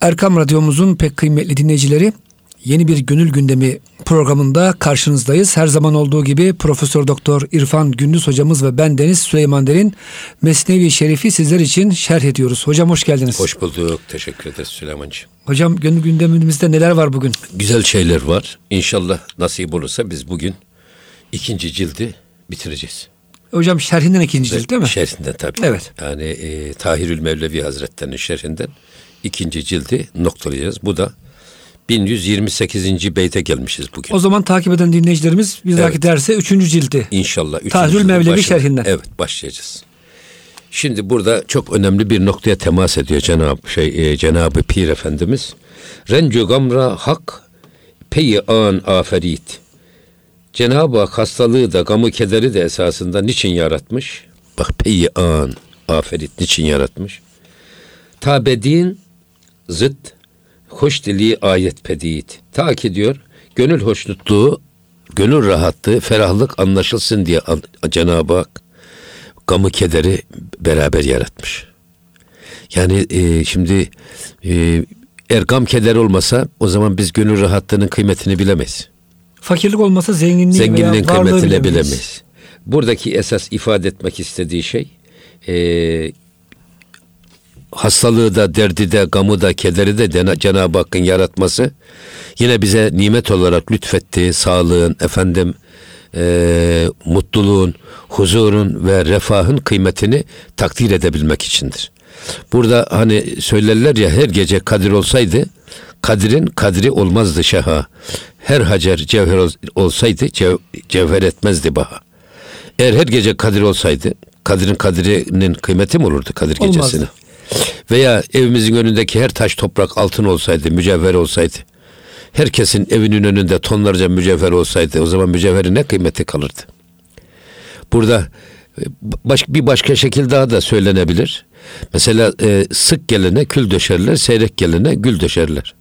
Erkam Radyomuzun pek kıymetli dinleyicileri yeni bir gönül gündemi programında karşınızdayız. Her zaman olduğu gibi Profesör Doktor İrfan Gündüz hocamız ve ben Deniz Süleyman Derin Mesnevi Şerif'i sizler için şerh ediyoruz. Hocam hoş geldiniz. Hoş bulduk. Teşekkür ederiz Süleymancığım. Hocam gönül gündemimizde neler var bugün? Güzel şeyler var. İnşallah nasip olursa biz bugün ikinci cildi bitireceğiz. Hocam şerhinden ikinci cilt değil mi? Şerhinden tabii. Evet. Yani e, Tahirül Mevlevi Hazretleri'nin şerhinden ikinci cildi noktalayacağız. Bu da 1128. beyte gelmişiz bugün. O zaman takip eden dinleyicilerimiz bir dahaki Evet. derse üçüncü cildi. İnşallah. üçüncü Mevlevi başına- şerhinden. Evet başlayacağız. Şimdi burada çok önemli bir noktaya temas ediyor Cenab şey e, Cenabı Pir Efendimiz. Rencu gamra hak peyi an aferit. Cenab-ı Hak hastalığı da gamı kederi de esasında niçin yaratmış? Bak peyi an aferit niçin yaratmış? Tabedin zıt hoş dili ayet pedit. Ta ki diyor gönül hoşnutluğu, gönül rahatlığı, ferahlık anlaşılsın diye Cenab-ı Hak gamı kederi beraber yaratmış. Yani e, şimdi e, eğer gam keder olmasa o zaman biz gönül rahatlığının kıymetini bilemeyiz. Fakirlik olmasa zenginliği Zenginliğin kıymetini bilemeyiz. bilemeyiz. Buradaki esas ifade etmek istediği şey e, hastalığı da, derdi de, gamı da, kederi de Cena- Cenab-ı Hakk'ın yaratması yine bize nimet olarak lütfettiği sağlığın, efendim e, mutluluğun, huzurun ve refahın kıymetini takdir edebilmek içindir. Burada hani söylerler ya her gece kadir olsaydı kadirin kadri olmazdı şaha. Her hacer cevher ol- olsaydı cev- cevher etmezdi baha. Eğer her gece kadir olsaydı kadirin kadrinin kıymeti mi olurdu kadir Olmazdı. gecesine? Veya evimizin önündeki her taş toprak altın olsaydı, mücevher olsaydı. Herkesin evinin önünde tonlarca mücevher olsaydı o zaman mücevherin ne kıymeti kalırdı? Burada e, baş, bir başka şekil daha da söylenebilir. Mesela e, sık gelene kül döşerler, seyrek gelene gül döşerler.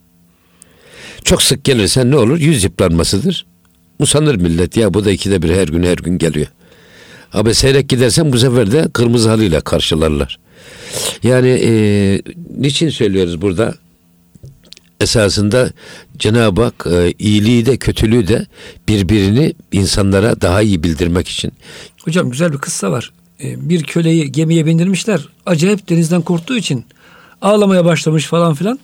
Çok sık gelirsen ne olur? Yüz yıpranmasıdır. Usanır millet. Ya bu da ikide bir her gün her gün geliyor. Abi seyrek gidersen bu sefer de kırmızı halıyla karşılarlar. Yani e, niçin söylüyoruz burada? Esasında Cenab-ı Hak e, iyiliği de kötülüğü de birbirini insanlara daha iyi bildirmek için. Hocam güzel bir kıssa var. Ee, Bir köleyi gemiye bindirmişler. Acayip denizden korktuğu için ağlamaya başlamış falan filan.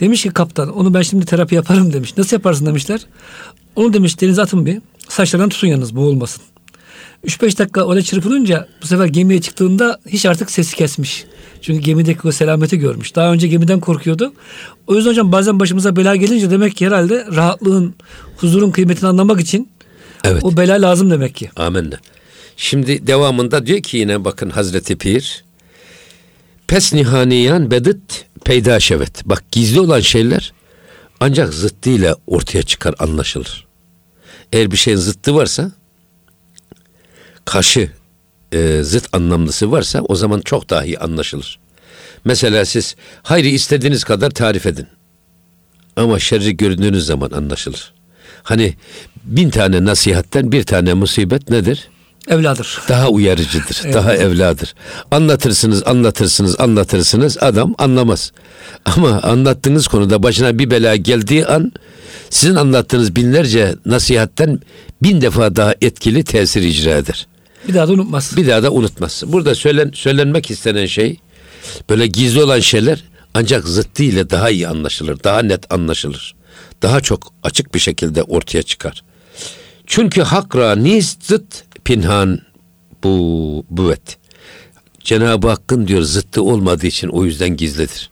Demiş ki kaptan onu ben şimdi terapi yaparım demiş. Nasıl yaparsın demişler. Onu demiş denize atın bir. Saçlarından tutun yalnız boğulmasın. 3-5 dakika öyle çırpınınca bu sefer gemiye çıktığında hiç artık sesi kesmiş. Çünkü gemideki o selameti görmüş. Daha önce gemiden korkuyordu. O yüzden hocam bazen başımıza bela gelince demek ki herhalde rahatlığın, huzurun kıymetini anlamak için Evet. o bela lazım demek ki. Amenna. Şimdi devamında diyor ki yine bakın Hazreti Pir pes nihaniyan bedıt peyda şevet. Bak gizli olan şeyler ancak zıttıyla ortaya çıkar anlaşılır. Eğer bir şeyin zıttı varsa karşı e, zıt anlamlısı varsa o zaman çok daha iyi anlaşılır. Mesela siz hayri istediğiniz kadar tarif edin. Ama şerri gördüğünüz zaman anlaşılır. Hani bin tane nasihatten bir tane musibet nedir? Evladır. Daha uyarıcıdır, daha evladır. Anlatırsınız, anlatırsınız, anlatırsınız adam anlamaz. Ama anlattığınız konuda başına bir bela geldiği an sizin anlattığınız binlerce nasihatten bin defa daha etkili tesir icra eder. Bir daha da unutmaz. Bir daha da unutmaz. Burada söylen, söylenmek istenen şey böyle gizli olan şeyler ancak zıttı ile daha iyi anlaşılır, daha net anlaşılır. Daha çok açık bir şekilde ortaya çıkar. Çünkü hakra niz zıt pinhan bu büvet. Cenab-ı Hakk'ın diyor zıttı olmadığı için o yüzden gizlidir.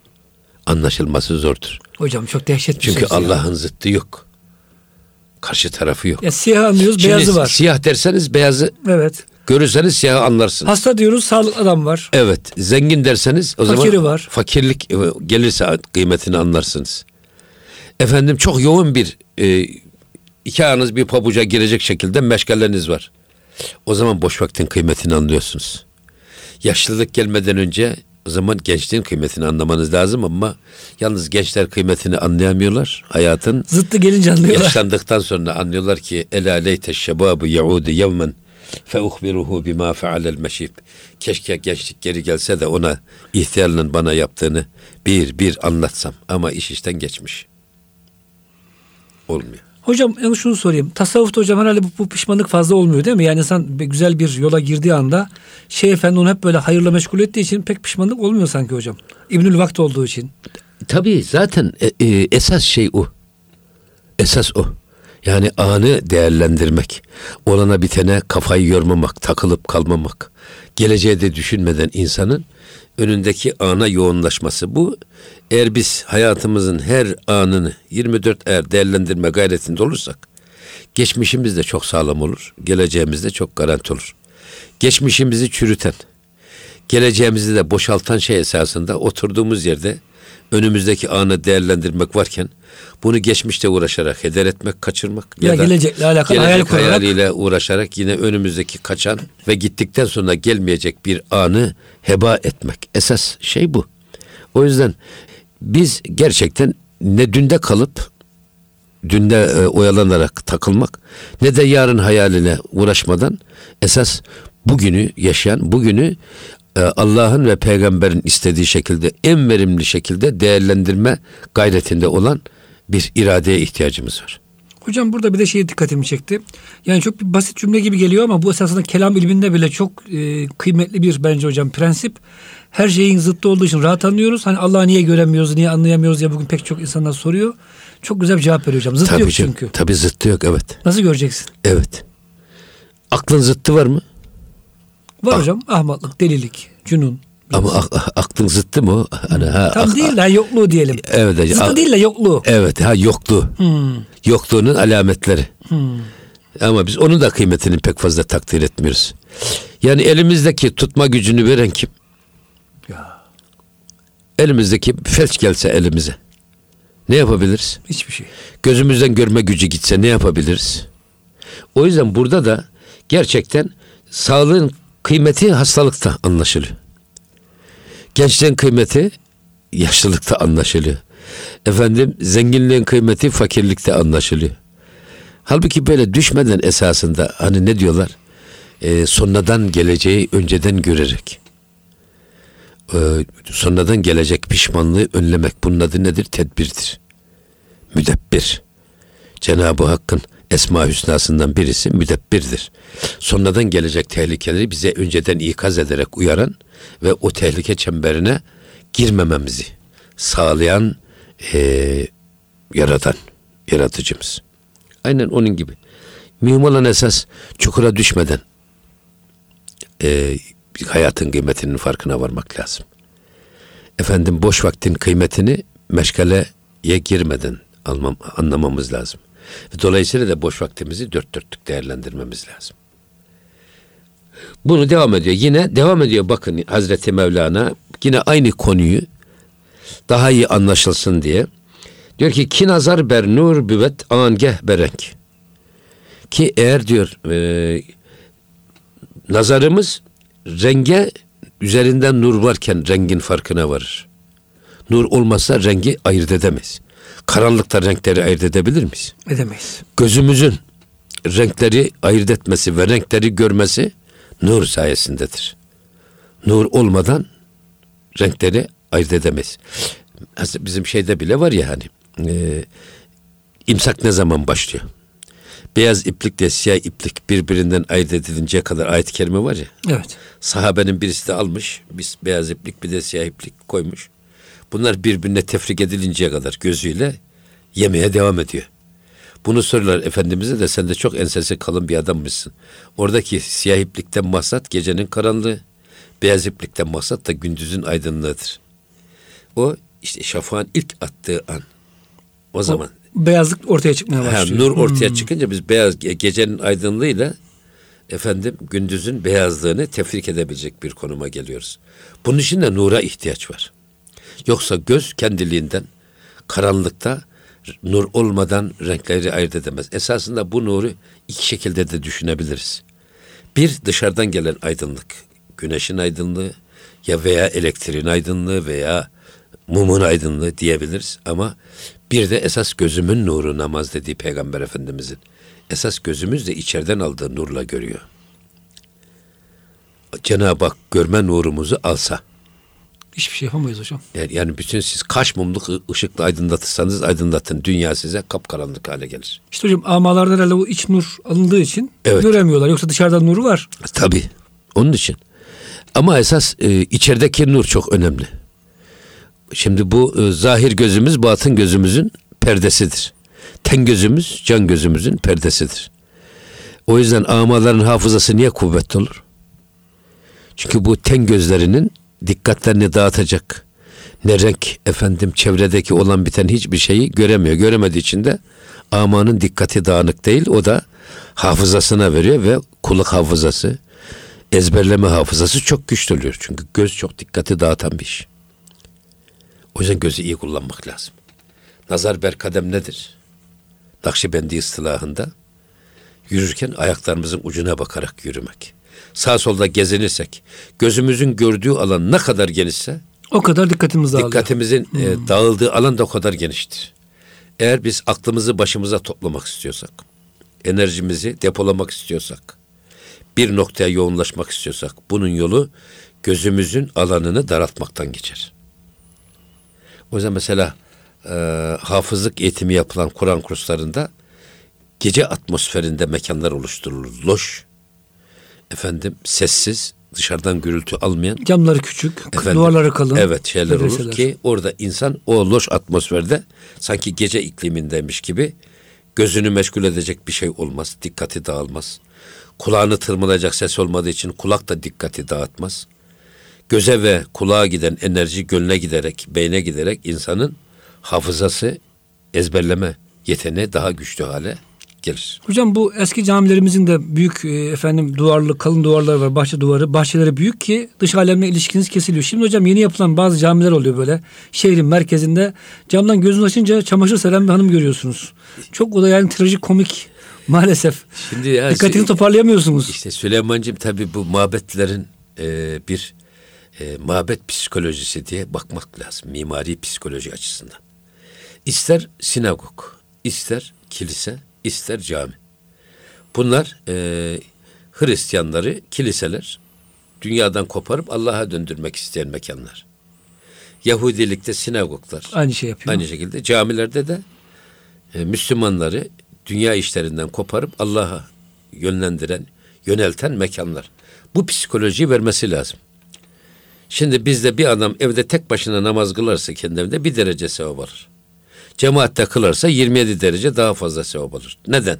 Anlaşılması zordur. Hocam çok dehşet bir Çünkü. Allah'ın zıttı yok. Karşı tarafı yok. Ya siyah anlıyoruz, Şimdi beyazı var. Siyah derseniz beyazı Evet. Görürseniz siyahı anlarsınız. Hasta diyoruz, sağlıklı adam var. Evet, zengin derseniz o Fakiri zaman var. fakirlik e, gelirse kıymetini anlarsınız. Efendim çok yoğun bir e, iki ayağınız bir pabuca girecek şekilde meşgaleniz var. O zaman boş vaktin kıymetini anlıyorsunuz. Yaşlılık gelmeden önce o zaman gençliğin kıymetini anlamanız lazım ama yalnız gençler kıymetini anlayamıyorlar. Hayatın Zıttı gelince anlıyorlar. Yaşlandıktan sonra anlıyorlar ki ela leyte şebabu yaudu yevmen Fe uhbiruhu bima fealel meşib. Keşke gençlik geri gelse de ona ihtiyarlığın bana yaptığını bir bir anlatsam. Ama iş işten geçmiş. Olmuyor. Hocam yani şunu sorayım. Tasavvufta hocam herhalde bu, bu pişmanlık fazla olmuyor değil mi? Yani insan güzel bir yola girdiği anda şey efendi onu hep böyle hayırla meşgul ettiği için pek pişmanlık olmuyor sanki hocam. İbnül Vakt olduğu için. Tabii zaten e, e, esas şey o. Esas o. Yani anı değerlendirmek. Olana bitene kafayı yormamak, takılıp kalmamak. Geleceğe de düşünmeden insanın önündeki ana yoğunlaşması. Bu eğer biz hayatımızın her anını 24 eğer değerlendirme gayretinde olursak geçmişimiz de çok sağlam olur. Geleceğimiz de çok garanti olur. Geçmişimizi çürüten, geleceğimizi de boşaltan şey esasında oturduğumuz yerde önümüzdeki anı değerlendirmek varken bunu geçmişte uğraşarak heder etmek, kaçırmak Ya gelecekle alakalı hayal gelecek kurarak- hayaliyle uğraşarak yine önümüzdeki kaçan ve gittikten sonra gelmeyecek bir anı heba etmek. Esas şey bu. O yüzden biz gerçekten ne dünde kalıp dünde e, oyalanarak takılmak ne de yarın hayaline uğraşmadan esas bugünü yaşayan, bugünü Allah'ın ve peygamberin istediği şekilde en verimli şekilde değerlendirme gayretinde olan bir iradeye ihtiyacımız var. Hocam burada bir de şey dikkatimi çekti. Yani çok bir basit cümle gibi geliyor ama bu esasında kelam ilminde bile çok e, kıymetli bir bence hocam prensip. Her şeyin zıttı olduğu için rahat anlıyoruz. Hani Allah'ı niye göremiyoruz, niye anlayamıyoruz diye bugün pek çok insanlar soruyor. Çok güzel bir cevap veriyor hocam. Zıttı yok canım, çünkü. Tabii zıttı yok evet. Nasıl göreceksin? Evet. Aklın zıttı var mı? Var Ah. hocam ahmaklık, delilik, cünun. Ama ak- aklın zıttı mı? Hani ha, Tam ak- değil de yokluğu diyelim. Evet. hocam. Zıttı değil de yokluğu. Evet ha yokluğu. Hmm. Yokluğunun alametleri. Ama biz onun da kıymetini pek fazla takdir etmiyoruz. Yani elimizdeki tutma gücünü veren kim? Ya, Elimizdeki felç gelse elimize. Ne yapabiliriz? hiçbir şey. Gözümüzden görme gücü gitse ne yapabiliriz? O yüzden burada da gerçekten sağlığın kıymeti hastalıkta anlaşılıyor. Gençliğin kıymeti yaşlılıkta anlaşılıyor. Efendim zenginliğin kıymeti fakirlikte anlaşılıyor. Halbuki böyle düşmeden esasında hani ne diyorlar? Ee, sonradan geleceği önceden görerek. Ee, sonradan gelecek pişmanlığı önlemek bunun adı nedir? Tedbirdir. Müdebbir. Cenab-ı Hakk'ın Esma Hüsnasından birisi müdebbirdir. Sonradan gelecek tehlikeleri bize önceden ikaz ederek uyaran ve o tehlike çemberine girmememizi sağlayan eee yaradan, yaratıcımız. Aynen onun gibi. Mühim olan esas çukura düşmeden eee, hayatın kıymetinin farkına varmak lazım. Efendim boş vaktin kıymetini meşgaleye girmeden almam, anlamamız lazım. Dolayısıyla da boş vaktimizi dört dörtlük değerlendirmemiz lazım. Bunu devam ediyor. Yine devam ediyor bakın Hazreti Mevlana yine aynı konuyu daha iyi anlaşılsın diye. Diyor ki ki nazar ber nur büvet angeh berenk. Ki eğer diyor e, nazarımız renge üzerinden nur varken rengin farkına varır. Nur olmazsa rengi ayırt edemeyiz. Karanlıkta renkleri ayırt edebilir miyiz? Edemeyiz. Gözümüzün renkleri ayırt etmesi ve renkleri görmesi nur sayesindedir. Nur olmadan renkleri ayırt edemeyiz. Bizim şeyde bile var ya hani e, imsak ne zaman başlıyor? Beyaz iplikle siyah iplik birbirinden ayırt edilinceye kadar ayet-i kerime var ya. Evet. Sahabenin birisi de almış. Biz beyaz iplik bir de siyah iplik koymuş. Bunlar birbirine tefrik edilinceye kadar gözüyle yemeye devam ediyor. Bunu soruyorlar Efendimiz'e de sen de çok ensesi kalın bir adammışsın. Oradaki siyah iplikten maksat gecenin karanlığı, beyaz iplikten maksat da gündüzün aydınlığıdır. O işte şafağın ilk attığı an. O zaman Beyazlık ortaya çıkmaya Ha, başlıyor. nur ortaya çıkınca biz beyaz ge- gecenin aydınlığıyla efendim gündüzün beyazlığını tefrik edebilecek bir konuma geliyoruz. Bunun için de nura ihtiyaç var. Yoksa göz kendiliğinden karanlıkta nur olmadan renkleri ayırt edemez. Esasında bu nuru iki şekilde de düşünebiliriz. Bir dışarıdan gelen aydınlık, güneşin aydınlığı ya veya elektriğin aydınlığı veya mumun aydınlığı diyebiliriz ama bir de esas gözümün nuru namaz dediği Peygamber Efendimizin. Esas gözümüz de içeriden aldığı nurla görüyor. Cenab-ı Hak görme nurumuzu alsa. Hiçbir şey yapamayız hocam. Yani, yani bütün siz kaç mumluk ışıkla aydınlatırsanız aydınlatın. Dünya size kapkaranlık hale gelir. İşte hocam amalarda herhalde o iç nur alındığı için Evet. göremiyorlar. Yoksa dışarıdan nuru var. Tabii. Onun için. Ama esas e, içerideki nur çok önemli. Şimdi bu e, zahir gözümüz batın gözümüzün perdesidir. Ten gözümüz can gözümüzün perdesidir. O yüzden amaların hafızası niye kuvvetli olur? Çünkü bu ten gözlerinin dikkatlerini dağıtacak. Ne renk efendim çevredeki olan biten hiçbir şeyi göremiyor. Göremediği için de amanın dikkati dağınık değil. O da hafızasına veriyor ve kulak hafızası, ezberleme hafızası çok güçlü oluyor. Çünkü göz çok dikkati dağıtan bir iş. O yüzden gözü iyi kullanmak lazım. Nazar berkadem nedir? Nakşibendi ıstılahında yürürken ayaklarımızın ucuna bakarak yürümek. Sağ solda gezinirsek gözümüzün gördüğü alan ne kadar genişse O kadar dikkatimiz dağılıyor. dikkatimizin e, dağıldığı alan da o kadar geniştir. Eğer biz aklımızı başımıza toplamak istiyorsak, enerjimizi depolamak istiyorsak, bir noktaya yoğunlaşmak istiyorsak bunun yolu gözümüzün alanını daraltmaktan geçer. O yüzden mesela e, hafızlık eğitimi yapılan Kur'an kurslarında gece atmosferinde mekanlar oluşturulur. Loş, efendim sessiz, dışarıdan gürültü almayan Camları küçük, Efendim, duvarları kalın. Evet şeyler olur ki orada insan o loş atmosferde sanki gece iklimindeymiş gibi gözünü meşgul edecek bir şey olmaz. Dikkati dağılmaz. Kulağını tırmalayacak ses olmadığı için kulak da dikkati dağıtmaz. Göze ve kulağa giden enerji gönle giderek, beyne giderek insanın hafızası, ezberleme yeteneği daha güçlü hale gelir. Hocam bu eski camilerimizin de büyük e, efendim duvarlı kalın duvarlar var. Bahçe duvarı. Bahçeleri büyük ki dış alemle ilişkiniz kesiliyor. Şimdi hocam yeni yapılan bazı camiler oluyor böyle. Şehrin merkezinde camdan gözünü açınca çamaşır seren bir hanım görüyorsunuz. Çok o da yani trajikomik maalesef. Şimdi ya Dikkatini şey- toparlayamıyorsunuz. İşte Süleyman'cığım tabii bu mabetlerin e, bir e, mabet psikolojisi diye bakmak lazım. Mimari psikoloji açısından. İster sinagog, ister kilise, ister cami. Bunlar e, Hristiyanları, kiliseler dünyadan koparıp Allah'a döndürmek isteyen mekanlar. Yahudilikte sinagoglar. Aynı şey yapıyor. Aynı şekilde camilerde de e, Müslümanları dünya işlerinden koparıp Allah'a yönlendiren, yönelten mekanlar. Bu psikolojiyi vermesi lazım. Şimdi bizde bir adam evde tek başına namaz kılarsa kendi evinde bir derece sevap alır. Cemaatte kılarsa 27 derece daha fazla sevap alır. Neden?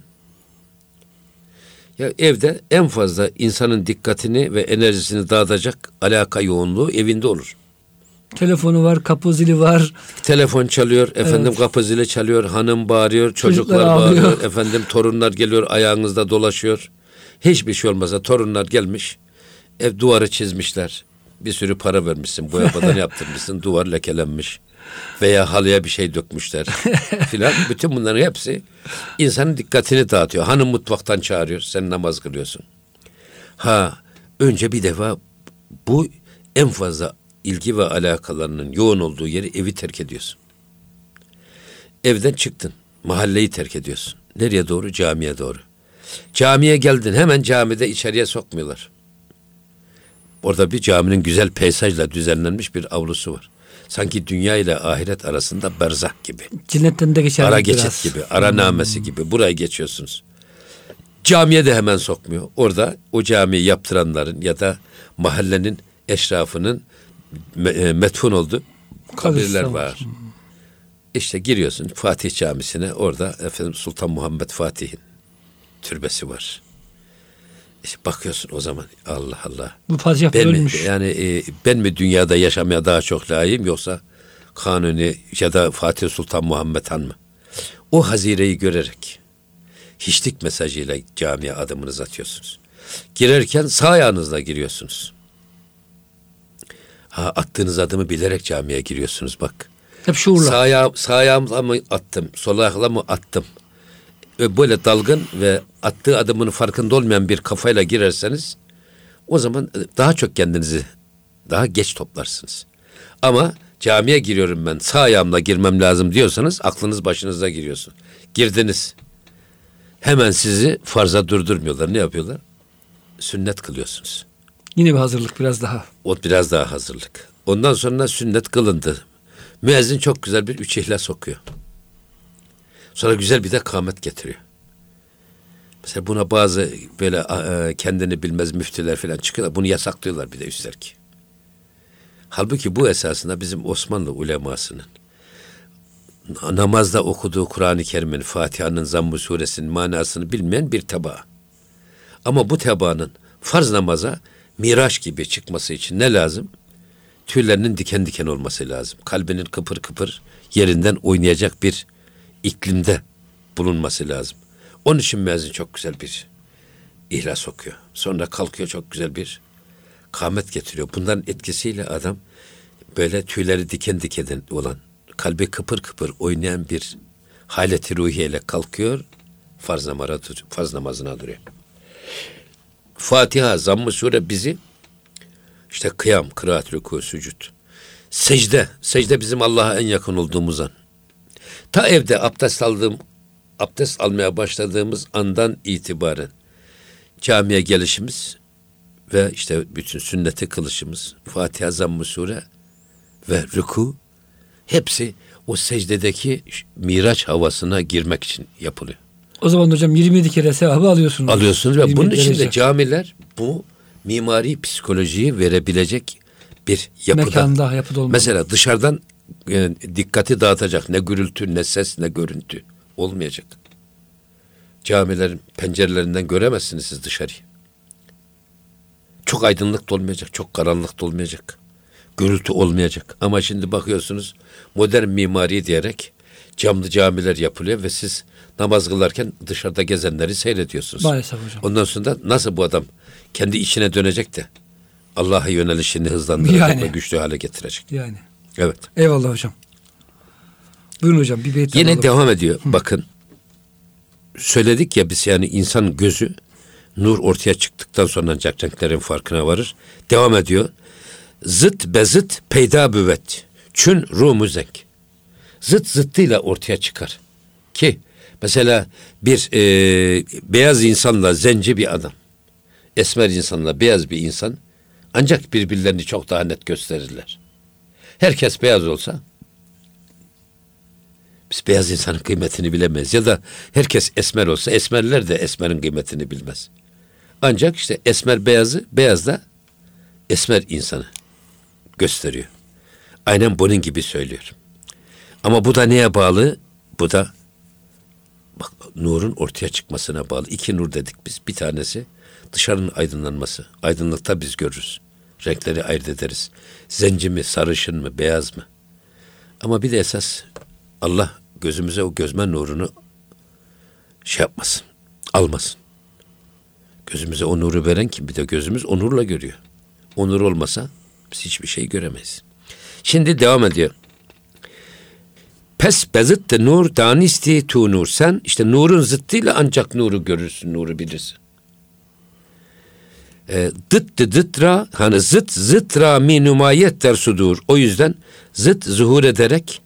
Ya evde en fazla insanın dikkatini ve enerjisini dağıtacak alaka yoğunluğu evinde olur. Telefonu var, kapı zili var. Telefon çalıyor, efendim Evet. kapı zili çalıyor, hanım bağırıyor, çocuklar, Çocuklar ağlıyor. bağırıyor, efendim torunlar geliyor, ayağınızda dolaşıyor. Hiçbir şey olmasa torunlar gelmiş, ev duvarı çizmişler. Bir sürü para vermişsin, boya badana yaptırmışsın, duvar lekelenmiş. Veya halıya bir şey dökmüşler filan. Bütün bunların hepsi insanın dikkatini dağıtıyor. Hanım mutfaktan çağırıyor, sen namaz kılıyorsun. Ha, önce bir defa bu en fazla ilgi ve alakalarının yoğun olduğu yeri evi terk ediyorsun. Evden çıktın, mahalleyi terk ediyorsun. Nereye doğru? Camiye doğru. Camiye geldin, hemen camide içeriye sokmuyorlar. Orada bir caminin güzel peyzajla düzenlenmiş bir avlusu var. Sanki dünya ile ahiret arasında berzah gibi. Cennetten de geçer. Ara biraz. geçit gibi, ara namesi gibi burayı geçiyorsunuz. Camiye de hemen sokmuyor. Orada o camiyi yaptıranların ya da mahallenin eşrafının me- e, metfun olduğu kabirler var. var. İşte giriyorsun Fatih Camisi'ne orada efendim Sultan Muhammed Fatih'in türbesi var. İşte bakıyorsun o zaman Allah Allah. Bu padişah Ben mi, ölmüş. yani e, ben mi dünyada yaşamaya daha çok layığım yoksa Kanuni ya da Fatih Sultan Muhammed Han mı? O hazireyi görerek hiçlik mesajıyla camiye adımınızı atıyorsunuz. Girerken sağ ayağınızla giriyorsunuz. Ha, attığınız adımı bilerek camiye giriyorsunuz bak. Hep şuurla. Sağ, ayağı, sağ ayağımla mı attım, sol ayakla mı attım? Ve böyle dalgın ve attığı adımın farkında olmayan bir kafayla girerseniz o zaman daha çok kendinizi daha geç toplarsınız. Ama camiye giriyorum ben sağ ayağımla girmem lazım diyorsanız aklınız başınıza giriyorsun. Girdiniz. Hemen sizi farza durdurmuyorlar. Ne yapıyorlar? Sünnet kılıyorsunuz. Yine bir hazırlık biraz daha. O biraz daha hazırlık. Ondan sonra sünnet kılındı. Müezzin çok güzel bir üç ihlas okuyor. Sonra güzel bir de kâmet getiriyor. Mesela buna bazı böyle e, kendini bilmez müftüler falan çıkıyorlar. Bunu yasaklıyorlar bir de üstelik. Halbuki bu esasında bizim Osmanlı ulemasının namazda okuduğu Kur'an-ı Kerim'in, Fatiha'nın Zamm-ı suresinin manasını bilmeyen bir teba. Ama bu tebaanın farz namaza miraç gibi çıkması için ne lazım? Tüylerinin diken diken olması lazım. Kalbinin kıpır kıpır yerinden oynayacak bir iklimde bulunması lazım. Onun için müezzin çok güzel bir ihlas okuyor. Sonra kalkıyor çok güzel bir kamet getiriyor. Bunların etkisiyle adam böyle tüyleri diken diken olan, kalbi kıpır kıpır oynayan bir haleti ruhiyeyle kalkıyor. Farz, namara, farz namazına duruyor. Fatiha, zamm-ı sure bizi işte kıyam, kıraat, rükû, sücud. Secde, secde bizim Allah'a en yakın olduğumuz an. Ta evde abdest aldığım, abdest almaya başladığımız andan itibaren camiye gelişimiz ve işte bütün sünneti kılışımız, Fatiha, Zamm-ı Sure ve rüku hepsi o secdedeki miraç havasına girmek için yapılıyor. O zaman hocam 27 kere sevabı alıyorsunuz. Alıyorsunuz ve bunun için de camiler bu mimari psikolojiyi verebilecek bir yapıda. Mekanda, yapıda olmalı. Mesela dışarıdan e, dikkati dağıtacak ne gürültü, ne ses, ne görüntü olmayacak. Camilerin pencerelerinden göremezsiniz siz dışarıyı. Çok aydınlık da olmayacak, çok karanlık da olmayacak. Gürültü olmayacak. Ama şimdi bakıyorsunuz modern mimari diyerek camlı camiler yapılıyor ve siz namaz kılarken dışarıda gezenleri seyrediyorsunuz. Maalesef hocam. Ondan sonra nasıl bu adam kendi içine dönecek de Allah'a yönelişini hızlandıracak yani. ve güçlü hale getirecek. Yani. Evet. Eyvallah hocam. Buyurun hocam bir beyt Yine alalım. devam ediyor. Hı. Bakın. Söyledik ya biz yani insan gözü nur ortaya çıktıktan sonra ancak renklerin farkına varır. Devam ediyor. Zıt bezıt peyda büvet. Çün rumu zenk. Zıt zıttıyla ortaya çıkar. Ki mesela bir e, beyaz insanla zenci bir adam. Esmer insanla beyaz bir insan ancak birbirlerini çok daha net gösterirler. Herkes beyaz olsa biz beyaz insanın kıymetini bilemeyiz. Ya da herkes esmer olsa esmerler de esmerin kıymetini bilmez. Ancak işte esmer beyazı, beyaz da esmer insanı gösteriyor. Aynen bunun gibi söylüyor. Ama bu da neye bağlı? Bu da bak nurun ortaya çıkmasına bağlı. İki nur dedik biz. Bir tanesi dışarının aydınlanması. Aydınlıkta biz görürüz. Renkleri ayırt ederiz. Zenci mi, sarışın mı, beyaz mı? Ama bir de esas Allah gözümüze o gözmen nurunu şey yapmasın, almasın. Gözümüze o nuru veren kim? Bir de gözümüz o nurla görüyor. O nur olmasa biz hiçbir şey göremeyiz. Şimdi devam ediyor. Pes bezıttı nur danisti tu nur. Sen işte nurun zıttıyla ancak nuru görürsün, nuru bilirsin. E, dıttı dıtra hani zıt zıtra mi numayet der. O yüzden zıt zuhur ederek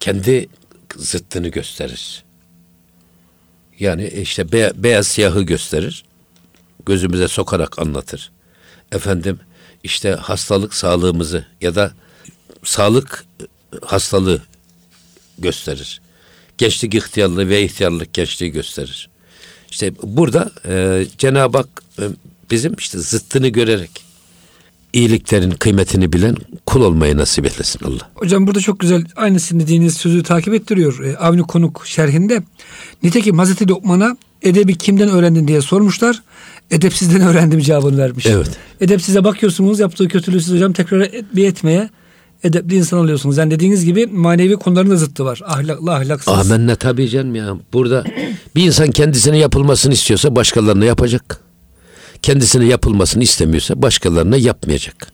kendi zıttını gösterir. Yani işte be, beyaz siyahı gösterir. Gözümüze sokarak anlatır. Efendim işte hastalık sağlığımızı ya da sağlık hastalığı gösterir. Gençlik ihtiyarlığı ve ihtiyarlık gençliği gösterir. İşte burada e, Cenab-ı Hak e, bizim işte zıttını görerek iyiliklerin kıymetini bilen kul olmayı nasip etsin Allah. Hocam burada çok güzel aynı sizin dediğiniz sözü takip ettiriyor. E, Avni Konuk şerhinde. Nitekim Hazreti Lokman'a edebi kimden öğrendin diye sormuşlar. Edepsizden öğrendim cevabını vermiş. Evet. Edepsize bakıyorsunuz yaptığı kötülüğü siz hocam tekrar bir etmeye edepli insan oluyorsunuz. Yani dediğiniz gibi manevi konuların da zıttı var. Ahlaklı ahlaksız. Amenna tabii canım ya. Burada bir insan kendisine yapılmasını istiyorsa başkalarına yapacak. Kendisine yapılmasını istemiyorsa başkalarına yapmayacak.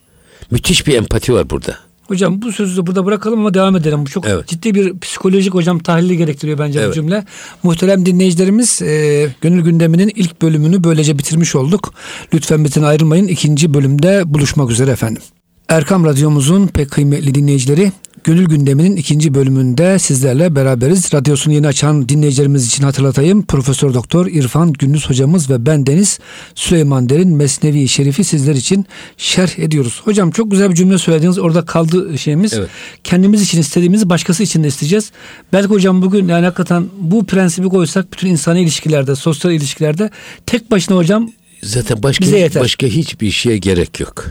Müthiş bir empati var burada. Hocam bu sözü de burada bırakalım ama devam edelim. Bu çok evet. ciddi bir psikolojik hocam tahlili gerektiriyor bence evet. bu cümle. Muhterem dinleyicilerimiz e, Gönül Gündemi'nin ilk bölümünü böylece bitirmiş olduk. Lütfen bizden ayrılmayın. İkinci bölümde buluşmak üzere efendim. Erkam Radyomuzun pek kıymetli dinleyicileri Gönül gündeminin ikinci bölümünde sizlerle beraberiz. Radyosunu yeni açan dinleyicilerimiz için hatırlatayım. Profesör Doktor İrfan Gündüz hocamız ve ben Deniz Süleyman Derin Mesnevi Şerif'i sizler için şerh ediyoruz. Hocam çok güzel bir cümle söylediniz. Orada kaldı şeyimiz. Evet. Kendimiz için istediğimizi başkası için de isteyeceğiz. Belki hocam bugün yani hakikaten bu prensibi koysak bütün insani ilişkilerde, sosyal ilişkilerde tek başına hocam zaten başka başka hiçbir şeye gerek yok.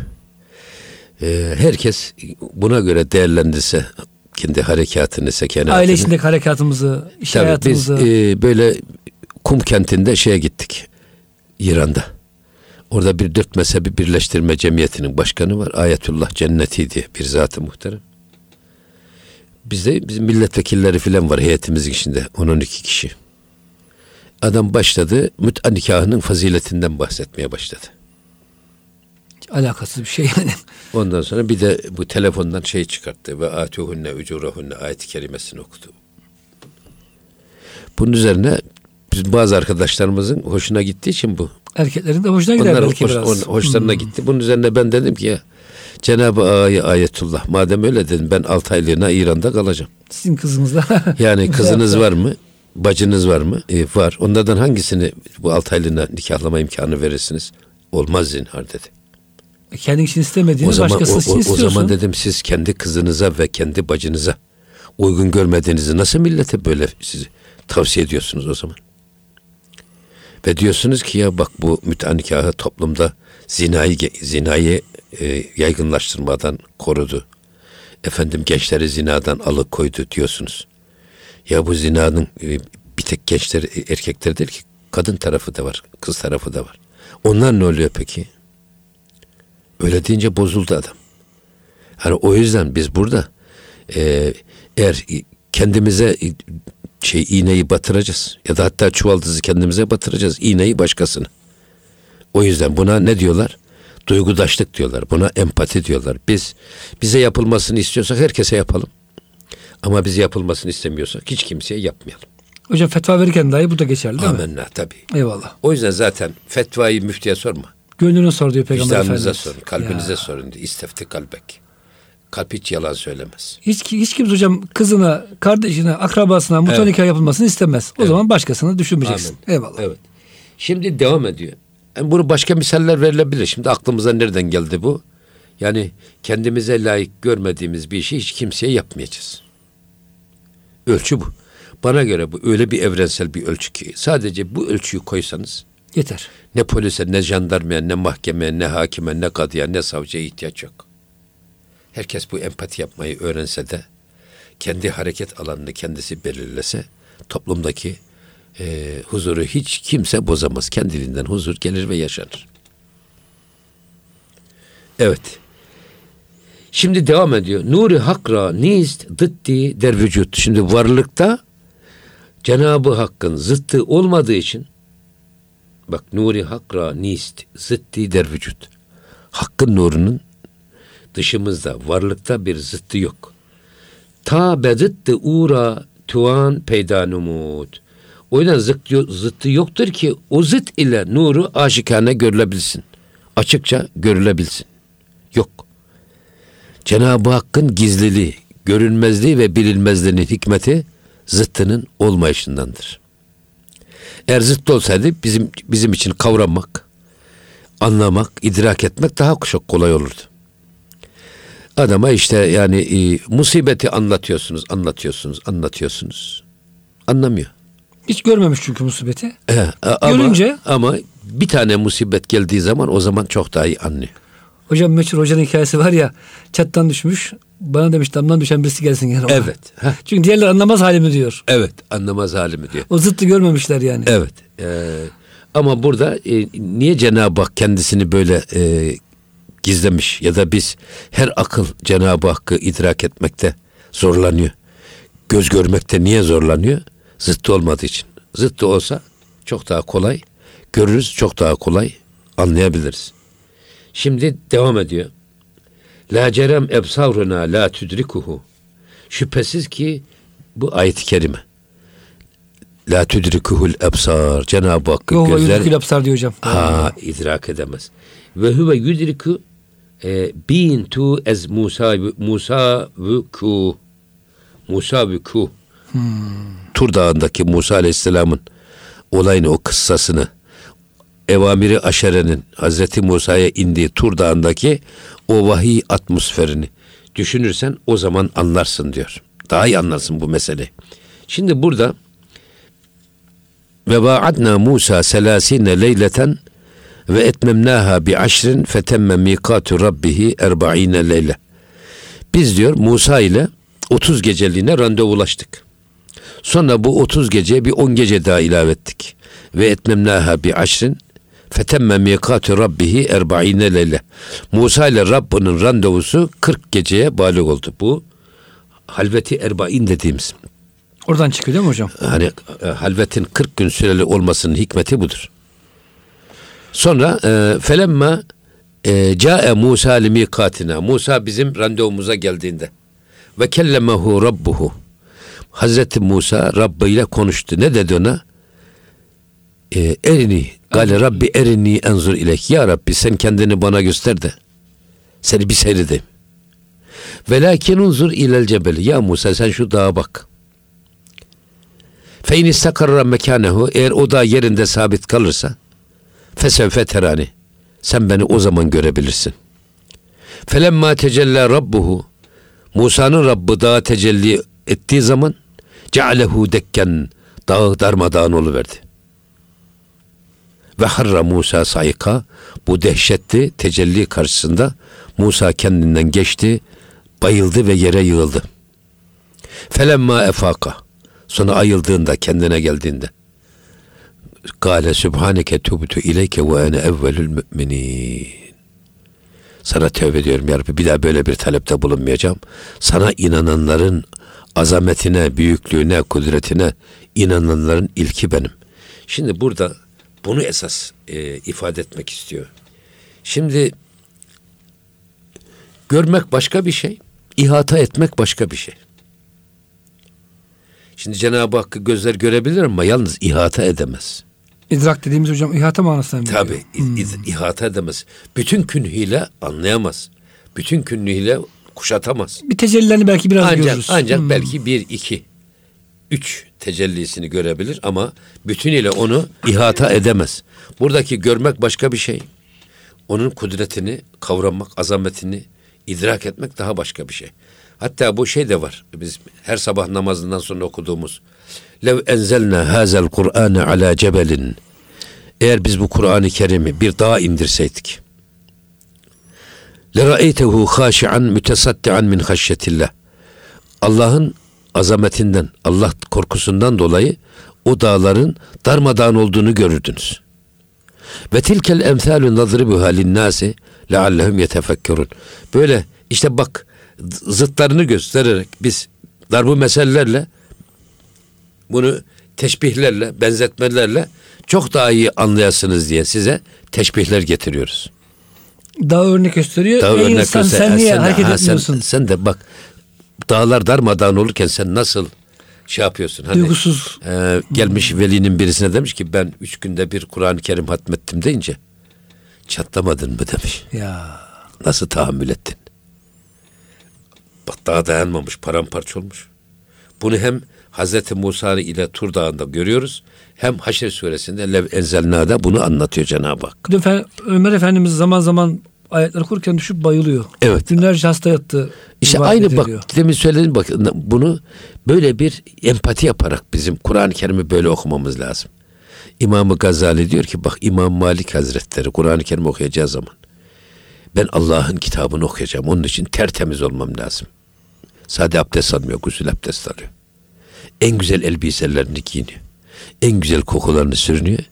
Ee, herkes buna göre değerlendirse kendi harekatını, sekenatını. Aile içindeki harekatımızı, iş Tabii hayatımızı. Biz e, böyle kum kentinde şeye gittik. İran'da. Orada bir dört mezhebi birleştirme cemiyetinin başkanı var. Ayetullah Cenneti diye bir zatı muhterem. Bizde bizim milletvekilleri filan var heyetimizin içinde. 10-12 kişi. Adam başladı müt'a nikahının faziletinden bahsetmeye başladı alakasız bir şey yani. Ondan sonra bir de bu telefondan şey çıkarttı ve atuhunne ucurahunne ayet-i kerimesini okudu. Bunun üzerine biz bazı arkadaşlarımızın hoşuna gittiği için bu. Erkeklerin de hoşuna gider Onlar belki hoş, biraz. On, hoşlarına hmm. gitti. Bunun üzerine ben dedim ki ya Cenab-ı Ağa'yı ayetullah. Madem öyle dedim ben 6 aylığına İran'da kalacağım. Sizin kızınız da. yani kızınız var mı? Bacınız var mı? E, var. Onlardan hangisini bu 6 aylığına nikahlama imkanı verirsiniz? Olmaz zinhar dedi. Kendin için istemediğini zaman, başkası için o, istiyorsun. O zaman dedim siz kendi kızınıza ve kendi bacınıza uygun görmediğinizi nasıl millete böyle sizi tavsiye ediyorsunuz o zaman? Ve diyorsunuz ki ya bak bu müteah nikahı toplumda zinayı, zinayı e, yaygınlaştırmadan korudu. Efendim gençleri zinadan alıkoydu diyorsunuz. Ya bu zinanın e, bir tek gençler erkekler değil ki kadın tarafı da var, kız tarafı da var. Onlar ne oluyor peki? Öyle deyince bozuldu adam. Hani o yüzden biz burada e, eğer kendimize şey iğneyi batıracağız ya da hatta çuvaldızı kendimize batıracağız iğneyi başkasına. O yüzden buna ne diyorlar? Duygudaşlık diyorlar. Buna empati diyorlar. Biz bize yapılmasını istiyorsak herkese yapalım. Ama bize yapılmasını istemiyorsak hiç kimseye yapmayalım. Hocam fetva verirken dahi bu da geçerli değil Amenna, mi? Amenna tabii. Eyvallah. O yüzden zaten fetvayı müftiye sorma. Gönlünü sor diyor Peygamber Vicdanınıza sorun, kalbinize ya. sorun diyor. İstefti kalbek. Kalp hiç yalan söylemez. Hiç, hiç kimse hocam kızına, kardeşine, akrabasına mutlaka evet. nikah yapılmasını istemez. O zaman başkasını düşünmeyeceksin. Eyvallah. Evet. Şimdi devam ediyor. Yani bunu başka misaller verilebilir. Şimdi aklımıza nereden geldi bu? Yani kendimize layık görmediğimiz bir işi hiç kimseye yapmayacağız. Ölçü bu. Bana göre bu öyle bir evrensel bir ölçü ki sadece bu ölçüyü koysanız Yeter. Ne polise, ne jandarmaya, ne mahkemeye, ne hakime, ne kadıya, ne savcıya ihtiyaç yok. Herkes bu empati yapmayı öğrense de kendi hareket alanını kendisi belirlese toplumdaki e, huzuru hiç kimse bozamaz. Kendiliğinden huzur gelir ve yaşanır. Evet. Şimdi devam ediyor. Nuri hakra nist dıtti der vücut. Şimdi varlıkta Cenabı Hakk'ın zıttı olmadığı için Bak nuri hakra nist zıtti der vücut. Hakkın nurunun dışımızda, varlıkta bir zıttı yok. Ta bezıttı uğra tuan peyda numut. O yüzden zıttı, zıttı yoktur ki o zıt ile nuru aşikane görülebilsin. Açıkça görülebilsin. Yok. Cenab-ı Hakk'ın gizliliği, görünmezliği ve bilinmezliğinin hikmeti zıttının olmayışındandır. Zıttı olsaydı bizim bizim için kavramak, anlamak, idrak etmek daha çok kolay olurdu. Adama işte yani e, musibeti anlatıyorsunuz, anlatıyorsunuz, anlatıyorsunuz. Anlamıyor. Hiç görmemiş çünkü musibeti. E, ama, Görünce ama bir tane musibet geldiği zaman o zaman çok daha iyi anlıyor. Hocam meşhur hocanın hikayesi var ya çattan düşmüş bana demiş damdan düşen birisi gelsin yani. Evet. Heh. Çünkü diğerler anlamaz halimi diyor. Evet anlamaz halimi diyor. O zıttı görmemişler yani. Evet. Ee, ama burada e, niye Cenab-ı Hak kendisini böyle e, gizlemiş ya da biz her akıl Cenab-ı Hakk'ı idrak etmekte zorlanıyor. Göz görmekte niye zorlanıyor? Zıttı olmadığı için. Zıttı olsa çok daha kolay görürüz, çok daha kolay anlayabiliriz. Şimdi devam ediyor. La cerem ebsavruna la tudrikuhu. Şüphesiz ki bu ayet-i kerime. La tudrikuhul ebsar. Cenab-ı Hakk'ın Yo, gözler... ebsar diyor hocam. Ha, idrak edemez. Ve huve yudriku e, bin tu ez Musa Musa vuku. Musa ve Kuh. Tur Dağı'ndaki Musa Aleyhisselam'ın olayını, o kıssasını, Evamiri Aşere'nin Hazreti Musa'ya indiği Tur Dağı'ndaki o vahiy atmosferini düşünürsen o zaman anlarsın diyor. Daha iyi anlarsın bu mesele. Şimdi burada ve vaadna Musa selasine leyleten ve etmemnaha bi aşrin fetemme mikatu rabbihi erba'ine leyle. Biz diyor Musa ile 30 geceliğine randevulaştık. Sonra bu 30 gece bir 10 gece daha ilave ettik. Ve etmemnaha bi aşrin fetemme mikatu rabbihi erba'ine leyle. Musa ile Rabbinin randevusu 40 geceye balik oldu. Bu halveti erba'in dediğimiz. Oradan çıkıyor değil mi hocam? Hani e, halvetin 40 gün süreli olmasının hikmeti budur. Sonra e, felemma e, cae Musa li mikatina. Musa bizim randevumuza geldiğinde ve kellemehu rabbuhu. Hazreti Musa Rabbi ile konuştu. Ne dedi ona? E, erini gale Rabbi erini enzur ilek. Ya Rabbi sen kendini bana göster de seni bir seyredeyim. Velakin unzur ilel cebeli. Ya Musa sen şu dağa bak. Fe in istakarra mekanehu eğer o da yerinde sabit kalırsa fesevfe terani sen beni o zaman görebilirsin. Felemma tecella rabbuhu Musa'nın Rabbi dağa tecelli ettiği zaman cealehu dekken dağı darmadağın oluverdi. Ve harra Musa sayka bu dehşetli tecelli karşısında Musa kendinden geçti, bayıldı ve yere yığıldı. Felemma efaka Sonra ayıldığında, kendine geldiğinde. Kale Sübhaneke tubtu ileyke ve ene evvelül müminin. Sana tövbe ediyorum ya Rabbi. Bir daha böyle bir talepte bulunmayacağım. Sana inananların azametine, büyüklüğüne, kudretine inananların ilki benim. Şimdi burada bunu esas e, ifade etmek istiyor. Şimdi görmek başka bir şey, ihata etmek başka bir şey. Şimdi Cenab-ı Hakk'ı gözler görebilir ama yalnız ihata edemez. İdrak dediğimiz hocam ihata manasına mı Tabi hmm. ihata edemez. Bütün künhüyle anlayamaz. Bütün künhüyle kuşatamaz. Bir tecellilerini belki biraz ancak, görürüz. Ancak hmm. belki bir, iki, üç tecellisini görebilir ama bütünüyle onu ihata edemez. Buradaki görmek başka bir şey. Onun kudretini kavramak, azametini idrak etmek daha başka bir şey. Hatta bu şey de var. Biz her sabah namazından sonra okuduğumuz. Lev enzelna hazel Kur'ane ala cebelin. Eğer biz bu Kur'an-ı Kerim'i bir dağa indirseydik. Lera'eytehu haşi'an mütesaddian min haşyetillah. Allah'ın azametinden, Allah korkusundan dolayı o dağların darmadağın olduğunu görürdünüz. Ve tilkel emsalü nadribuha linnâsi leallehum yetefekkerun. Böyle işte bak zıtlarını göstererek biz darbu meselelerle bunu teşbihlerle, benzetmelerle çok daha iyi anlayasınız diye size teşbihler getiriyoruz. Daha örnek gösteriyor. Daha Ey örnek insan göster- sen niye sen hareket ha, sen- etmiyorsun? Sen, de bak dağlar darmadağın olurken sen nasıl şey yapıyorsun? Hani, Duygusuz. e, gelmiş velinin birisine demiş ki ben üç günde bir Kur'an-ı Kerim hatmettim deyince çatlamadın mı demiş. Ya. Nasıl tahammül ettin? Bak daha dayanmamış, paramparça olmuş. Bunu hem Hazreti Musa ile Tur Dağı'nda görüyoruz. Hem Haşr suresinde Lev Enzelna'da bunu anlatıyor Cenab-ı Hak. Ömer Efendimiz zaman zaman ayetleri okurken düşüp bayılıyor. Evet. Günlerce hasta yattı. İşte aynı bak demin söyledim bak bunu böyle bir empati yaparak bizim Kur'an-ı Kerim'i böyle okumamız lazım. İmam-ı Gazali diyor ki bak İmam Malik Hazretleri Kur'an-ı Kerim okuyacağı zaman ben Allah'ın kitabını okuyacağım. Onun için tertemiz olmam lazım. Sade abdest almıyor, gusül abdest alıyor. En güzel elbiselerini giyiniyor. En güzel kokularını sürünüyor.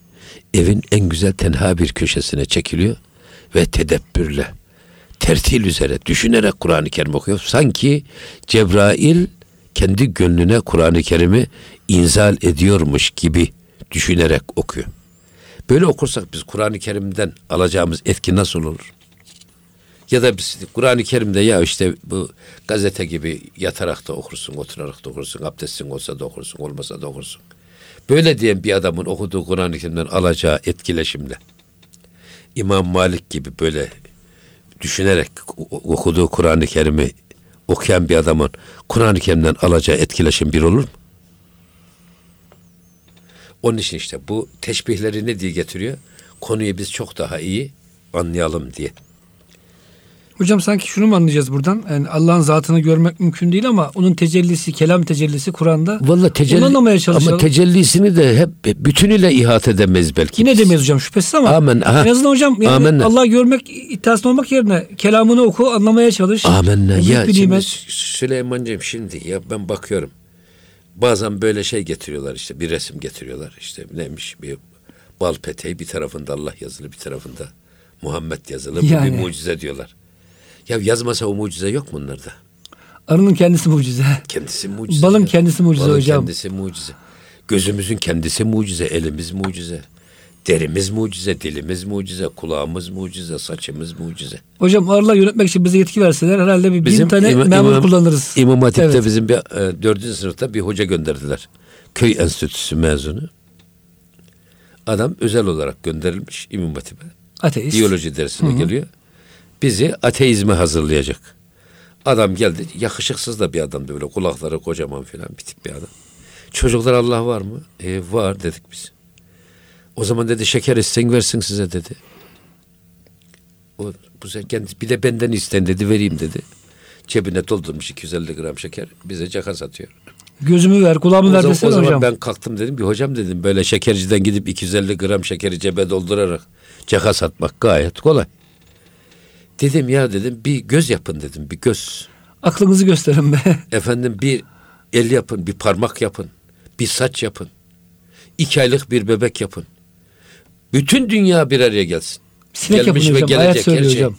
Evin en güzel tenha bir köşesine çekiliyor ve tedebbürle, tertil üzere düşünerek Kur'an-ı Kerim okuyor. Sanki Cebrail kendi gönlüne Kur'an-ı Kerim'i inzal ediyormuş gibi düşünerek okuyor. Böyle okursak biz Kur'an-ı Kerim'den alacağımız etki nasıl olur? Ya da biz Kur'an-ı Kerim'de ya işte bu gazete gibi yatarak da okursun, oturarak da okursun, abdestin olsa da okursun, olmasa da okursun. Böyle diyen bir adamın okuduğu Kur'an-ı Kerim'den alacağı etkileşimle İmam Malik gibi böyle düşünerek okuduğu Kur'an-ı Kerim'i okuyan bir adamın Kur'an-ı Kerim'den alacağı etkileşim bir olur mu? Onun için işte bu teşbihleri ne diye getiriyor? Konuyu biz çok daha iyi anlayalım diye. Hocam sanki şunu mu anlayacağız buradan? Yani Allah'ın zatını görmek mümkün değil ama onun tecellisi, kelam tecellisi Kur'an'da. Vallahi tecelli, Onu anlamaya çalışalım. ama tecellisini de hep bütünüyle ihate edemeyiz belki. Yine biz. demeyiz hocam şüphesiz ama Amen, aha. en azından hocam yani Amenna. Allah'ı görmek iddiasında olmak yerine kelamını oku, anlamaya çalış. Amenna. Ya bir şimdi. Süleyman'cığım şimdi ya ben bakıyorum. Bazen böyle şey getiriyorlar işte bir resim getiriyorlar işte neymiş bir bal peteği bir tarafında Allah yazılı bir tarafında Muhammed yazılı bu Yani. bir mucize diyorlar. Ya yazmasa o mucize yok mu onlarda? Arının kendisi mucize. Kendisi mucize. Balın ya. kendisi mucize Balın hocam. kendisi mucize. Gözümüzün kendisi mucize, elimiz mucize. Derimiz mucize, dilimiz mucize, kulağımız mucize, saçımız mucize. Hocam arılar yönetmek için bize yetki verseler herhalde bir bin tane İmam- memur İmam- kullanırız. İmam Hatip'te Evet. bizim bir e, dördüncü sınıfta bir hoca gönderdiler. Köy enstitüsü mezunu. Adam özel olarak gönderilmiş İmam Hatip'e. Ateist. Biyoloji dersine geliyor. Bizi ateizme hazırlayacak. Adam geldi. Yakışıksız da bir adam böyle kulakları kocaman filan bir tip bir adam. Çocuklar Allah var mı? E, var dedik biz. O zaman dedi şeker isten versin size dedi. O bu sefer kendi bir de benden isten dedi vereyim dedi. Cebine doldurmuş 250 gram şeker bize caka satıyor. Gözümü ver, kulağımı ver desene o zaman hocam. ben kalktım dedim ki hocam dedim böyle şekerciden gidip 250 gram şekeri cebe doldurarak caka satmak gayet kolay. Dedim ya dedim bir göz yapın dedim bir göz. Aklınızı gösterin be. Efendim bir el yapın bir parmak yapın. Bir saç yapın. iki aylık bir bebek yapın. Bütün dünya bir araya gelsin. Sinek Gelmiş ve hocam. Gelecek her şey. hocam.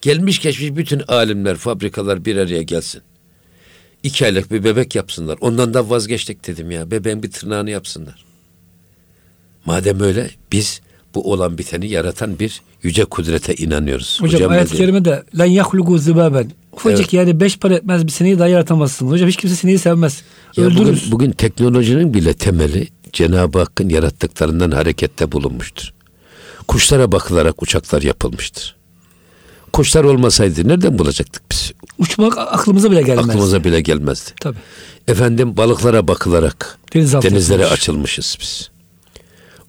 Gelmiş geçmiş bütün alimler, fabrikalar bir araya gelsin. İki aylık bir bebek yapsınlar. Ondan da vazgeçtik dedim ya. Bebeğin bir tırnağını yapsınlar. Madem öyle biz bu olan biteni yaratan bir yüce kudrete inanıyoruz. Hocam, ne ayet-i diyor? kerimede len yahlugu zıbaben. Ufacık Evet. yani beş para etmez bir sineği dahi yaratamazsın. Hocam hiç kimse sineği sevmez. Ya Öldürür. bugün, bugün teknolojinin bile temeli Cenab-ı Hakk'ın yarattıklarından harekette bulunmuştur. Kuşlara bakılarak uçaklar yapılmıştır. Kuşlar olmasaydı nereden bulacaktık biz? Uçmak aklımıza bile gelmez. Aklımıza bile gelmezdi. Tabii. Efendim balıklara bakılarak Denizaltı denizlere açılmışız biz.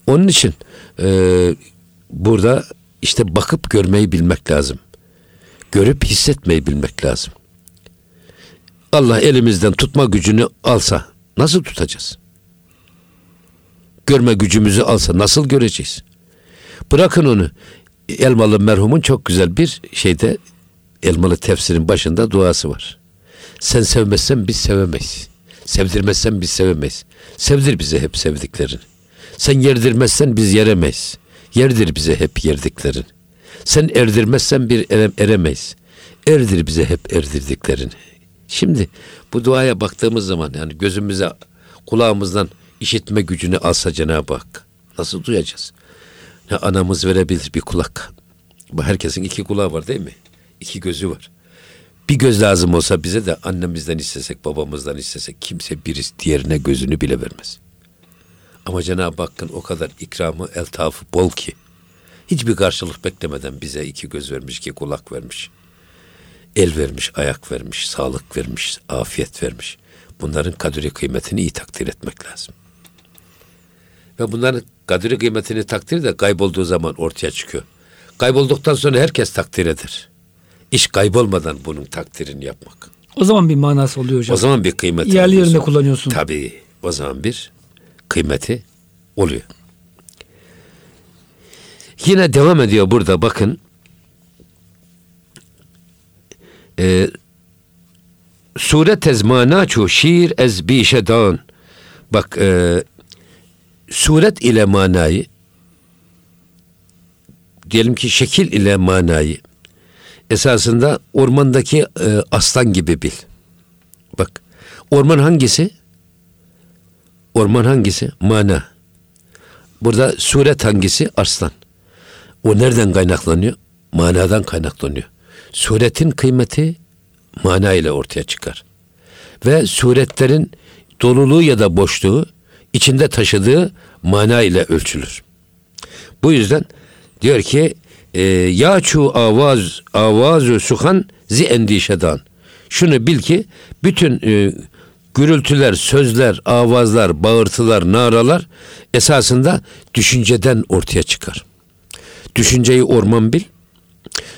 Onun için e, burada işte bakıp görmeyi bilmek lazım. Görüp hissetmeyi bilmek lazım. Allah elimizden tutma gücünü alsa nasıl tutacağız? Görme gücümüzü alsa nasıl göreceğiz? Bırakın onu. Elmalı merhumun çok güzel bir şeyde Elmalı tefsirin başında duası var. Sen sevmezsen biz sevemeyiz. Sevdirmezsen biz sevemeyiz. Sevdir bize hep sevdiklerini. Sen yerdirmezsen biz yeremeyiz. Yerdir bize hep yerdiklerini. Sen erdirmezsen bir ere- eremeyiz. Erdir bize hep erdirdiklerini. Şimdi bu duaya baktığımız zaman yani gözümüze kulağımızdan işitme gücünü alsa Cenab-ı Hak nasıl duyacağız? Ne anamız verebilir bir kulak. Bu herkesin iki kulağı var değil mi? İki gözü var. Bir göz lazım olsa bize de annemizden istesek, babamızdan istesek kimse birisi diğerine gözünü bile vermez. Ama Cenab-ı Hakk'ın o kadar ikramı, eltafı bol ki hiçbir karşılık beklemeden bize iki göz vermiş, iki kulak vermiş. El vermiş, ayak vermiş, sağlık vermiş, afiyet vermiş. Bunların kadri kıymetini iyi takdir etmek lazım. Ve bunların kadri kıymetini takdir de kaybolduğu zaman ortaya çıkıyor. Kaybolduktan sonra herkes takdir eder. İş kaybolmadan bunun takdirini yapmak. O zaman bir manası oluyor hocam. O zaman bir kıymeti Yerli yerinde kullanıyorsun. Tabii. O zaman bir kıymeti oluyor. Yine devam ediyor burada bakın. Ee, Suret ez manaçu şiir ez bişedan. Bak e, suret ile manayı diyelim ki şekil ile manayı esasında ormandaki e, aslan gibi bil. Bak orman hangisi? Orman hangisi? Mana. Burada suret hangisi? Arslan. O nereden kaynaklanıyor? Manadan kaynaklanıyor. Suretin kıymeti mana ile ortaya çıkar. Ve suretlerin doluluğu ya da boşluğu içinde taşıdığı mana ile ölçülür. Bu yüzden diyor ki e, ya çu avaz avazu suhan zi endişedan. Şunu bil ki bütün e, gürültüler, sözler, avazlar, bağırtılar, naralar esasında düşünceden ortaya çıkar. Düşünceyi orman bil,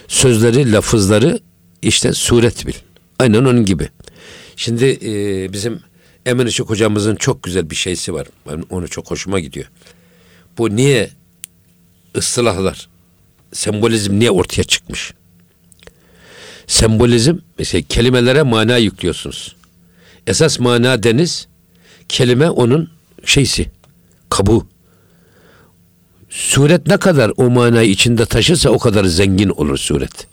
sözleri, lafızları işte suret bil. Aynen onun gibi. Şimdi e, bizim Emin Işık hocamızın çok güzel bir şeysi var. Ben onu çok hoşuma gidiyor. Bu niye ıslahlar, sembolizm niye ortaya çıkmış? Sembolizm, mesela kelimelere mana yüklüyorsunuz. Esas mana deniz, kelime onun şeysi, kabuğu. Suret ne kadar o manayı içinde taşırsa o kadar zengin olur suret.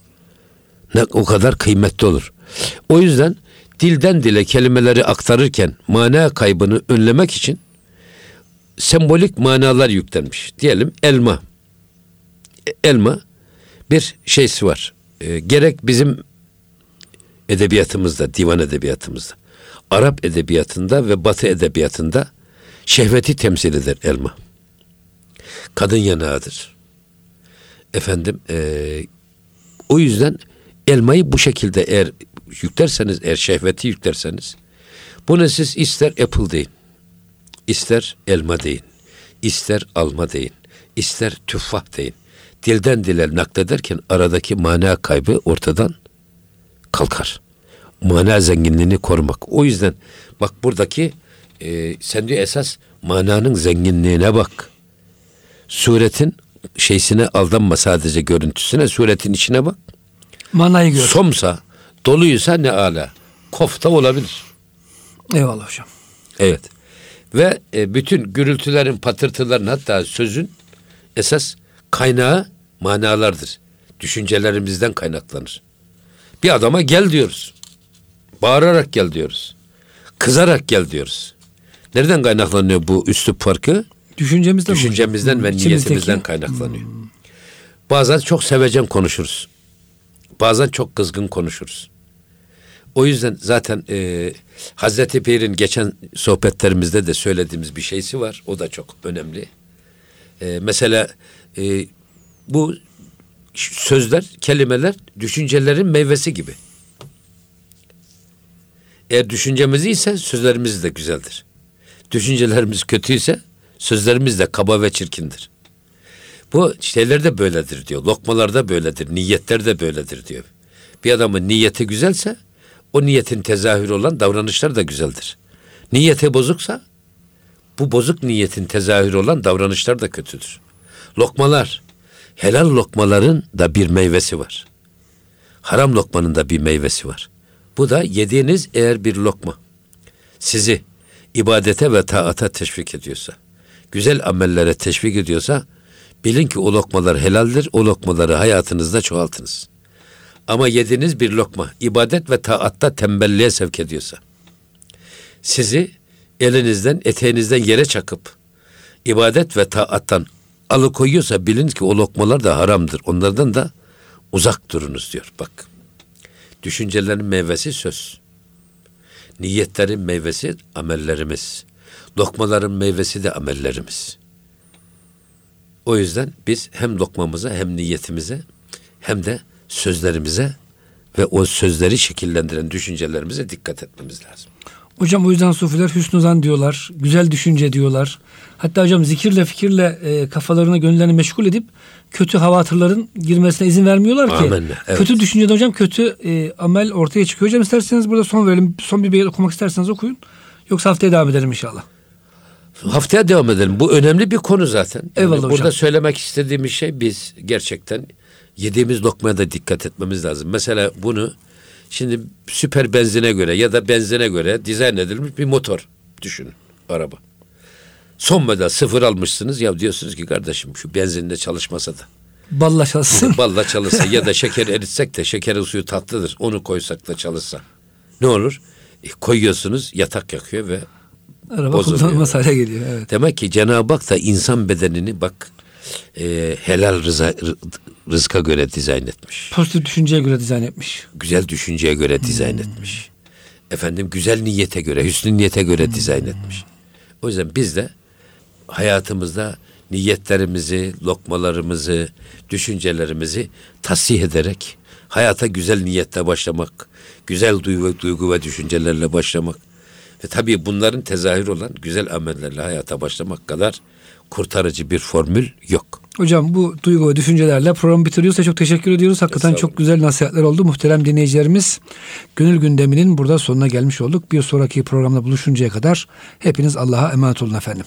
Ne, o kadar kıymetli olur. O yüzden dilden dile kelimeleri aktarırken mana kaybını önlemek için sembolik manalar yüklenmiş. Diyelim elma. Elma bir şeysi var. E, gerek bizim edebiyatımızda, divan edebiyatımızda, Arap edebiyatında ve Batı edebiyatında şehveti temsil eder elma. Kadın yanağıdır. Efendim, e, o yüzden elmayı bu şekilde eğer yüklerseniz, eğer şehveti yüklerseniz, bunu siz ister apple deyin, ister elma deyin, ister alma deyin, ister tüffah deyin. Dilden dile naklederken aradaki mana kaybı ortadan kalkar. Mana zenginliğini korumak. O yüzden bak buradaki e, sen diyor esas mananın zenginliğine bak. Suretin şeysine aldanma sadece görüntüsüne, suretin içine bak. Manayı gör. Somsa, doluysa ne ala. Kofta olabilir. Eyvallah hocam. Evet. Ve e, bütün gürültülerin, patırtıların hatta sözün esas kaynağı manalardır. Düşüncelerimizden kaynaklanır. Bir adama gel diyoruz. Bağırarak gel diyoruz. Kızarak gel diyoruz. Nereden kaynaklanıyor bu üslup farkı? Düşüncemizden, Düşüncemizden mi? ve niyetimizden kaynaklanıyor. Hmm. Bazen çok sevecen konuşuruz. Bazen çok kızgın konuşuruz. O yüzden zaten e, Hazreti Pir'in geçen sohbetlerimizde de söylediğimiz bir şeysi var. O da çok önemli. E, mesela e, bu sözler, kelimeler düşüncelerin meyvesi gibi. Eğer düşüncemiz ise sözlerimiz de güzeldir. Düşüncelerimiz kötüyse sözlerimiz de kaba ve çirkindir. Bu şeyler de böyledir diyor. Lokmalar da böyledir. Niyetler de böyledir diyor. Bir adamın niyeti güzelse o niyetin tezahürü olan davranışlar da güzeldir. Niyeti bozuksa bu bozuk niyetin tezahürü olan davranışlar da kötüdür. Lokmalar, helal lokmaların da bir meyvesi var. Haram lokmanın da bir meyvesi var. Bu da yediğiniz eğer bir lokma sizi ibadete ve taata teşvik ediyorsa, güzel amellere teşvik ediyorsa, bilin ki o lokmalar helaldir, o lokmaları hayatınızda çoğaltınız. Ama yediğiniz bir lokma ibadet ve taatta tembelliğe sevk ediyorsa, sizi elinizden, eteğinizden yere çakıp, ibadet ve taattan alıkoyuyorsa bilin ki o lokmalar da haramdır. Onlardan da uzak durunuz diyor. Bak. Düşüncelerin meyvesi söz. Niyetlerin meyvesi amellerimiz. Lokmaların meyvesi de amellerimiz. O yüzden biz hem lokmamıza hem niyetimize hem de sözlerimize ve o sözleri şekillendiren düşüncelerimize dikkat etmemiz lazım. Hocam o yüzden sufiler hüsnü zan diyorlar, güzel düşünce diyorlar. Hatta hocam zikirle fikirle e, kafalarına gönüllerini meşgul edip kötü havatırların girmesine izin vermiyorlar ki. Amenna, evet. Kötü düşüncede hocam kötü e, amel ortaya çıkıyor. Hocam isterseniz burada son verelim. Son bir beyit okumak isterseniz okuyun. Yoksa haftaya devam edelim inşallah. Haftaya devam edelim. Bu önemli bir konu zaten. Eyvallah yani Burada hocam. söylemek istediğimiz şey biz gerçekten yediğimiz lokmaya da dikkat etmemiz lazım. Mesela bunu şimdi süper benzine göre ya da benzine göre dizayn edilmiş bir motor düşünün araba. Son model sıfır almışsınız ya diyorsunuz ki kardeşim şu benzinle çalışmasa da. Balla çalışsın. Balla çalışsa ya da şeker eritsek de şekerin suyu tatlıdır. Onu koysak da çalışsa. Ne olur? E, koyuyorsunuz yatak yakıyor ve Araba bozuluyor. kullanılmaz hale geliyor. Evet. Demek ki Cenab-ı Hak da insan bedenini bak e, helal rıza, rızka göre dizayn etmiş. Pozitif düşünceye göre dizayn etmiş. Güzel düşünceye göre dizayn hmm. etmiş. Efendim güzel niyete göre, hüsnü niyete göre hmm. dizayn etmiş. O yüzden biz de hayatımızda niyetlerimizi, lokmalarımızı, düşüncelerimizi tasih ederek Hayata güzel niyetle başlamak, güzel duygu, duygu ve düşüncelerle başlamak ve tabii bunların tezahür olan güzel amellerle hayata başlamak kadar kurtarıcı bir formül yok. Hocam bu duygu ve düşüncelerle programı bitiriyorsa çok teşekkür ediyoruz. Hakikaten çok güzel nasihatler oldu. Muhterem dinleyicilerimiz Gönül Gündemi'nin burada sonuna gelmiş olduk. Bir sonraki programda buluşuncaya kadar hepiniz Allah'a emanet olun efendim.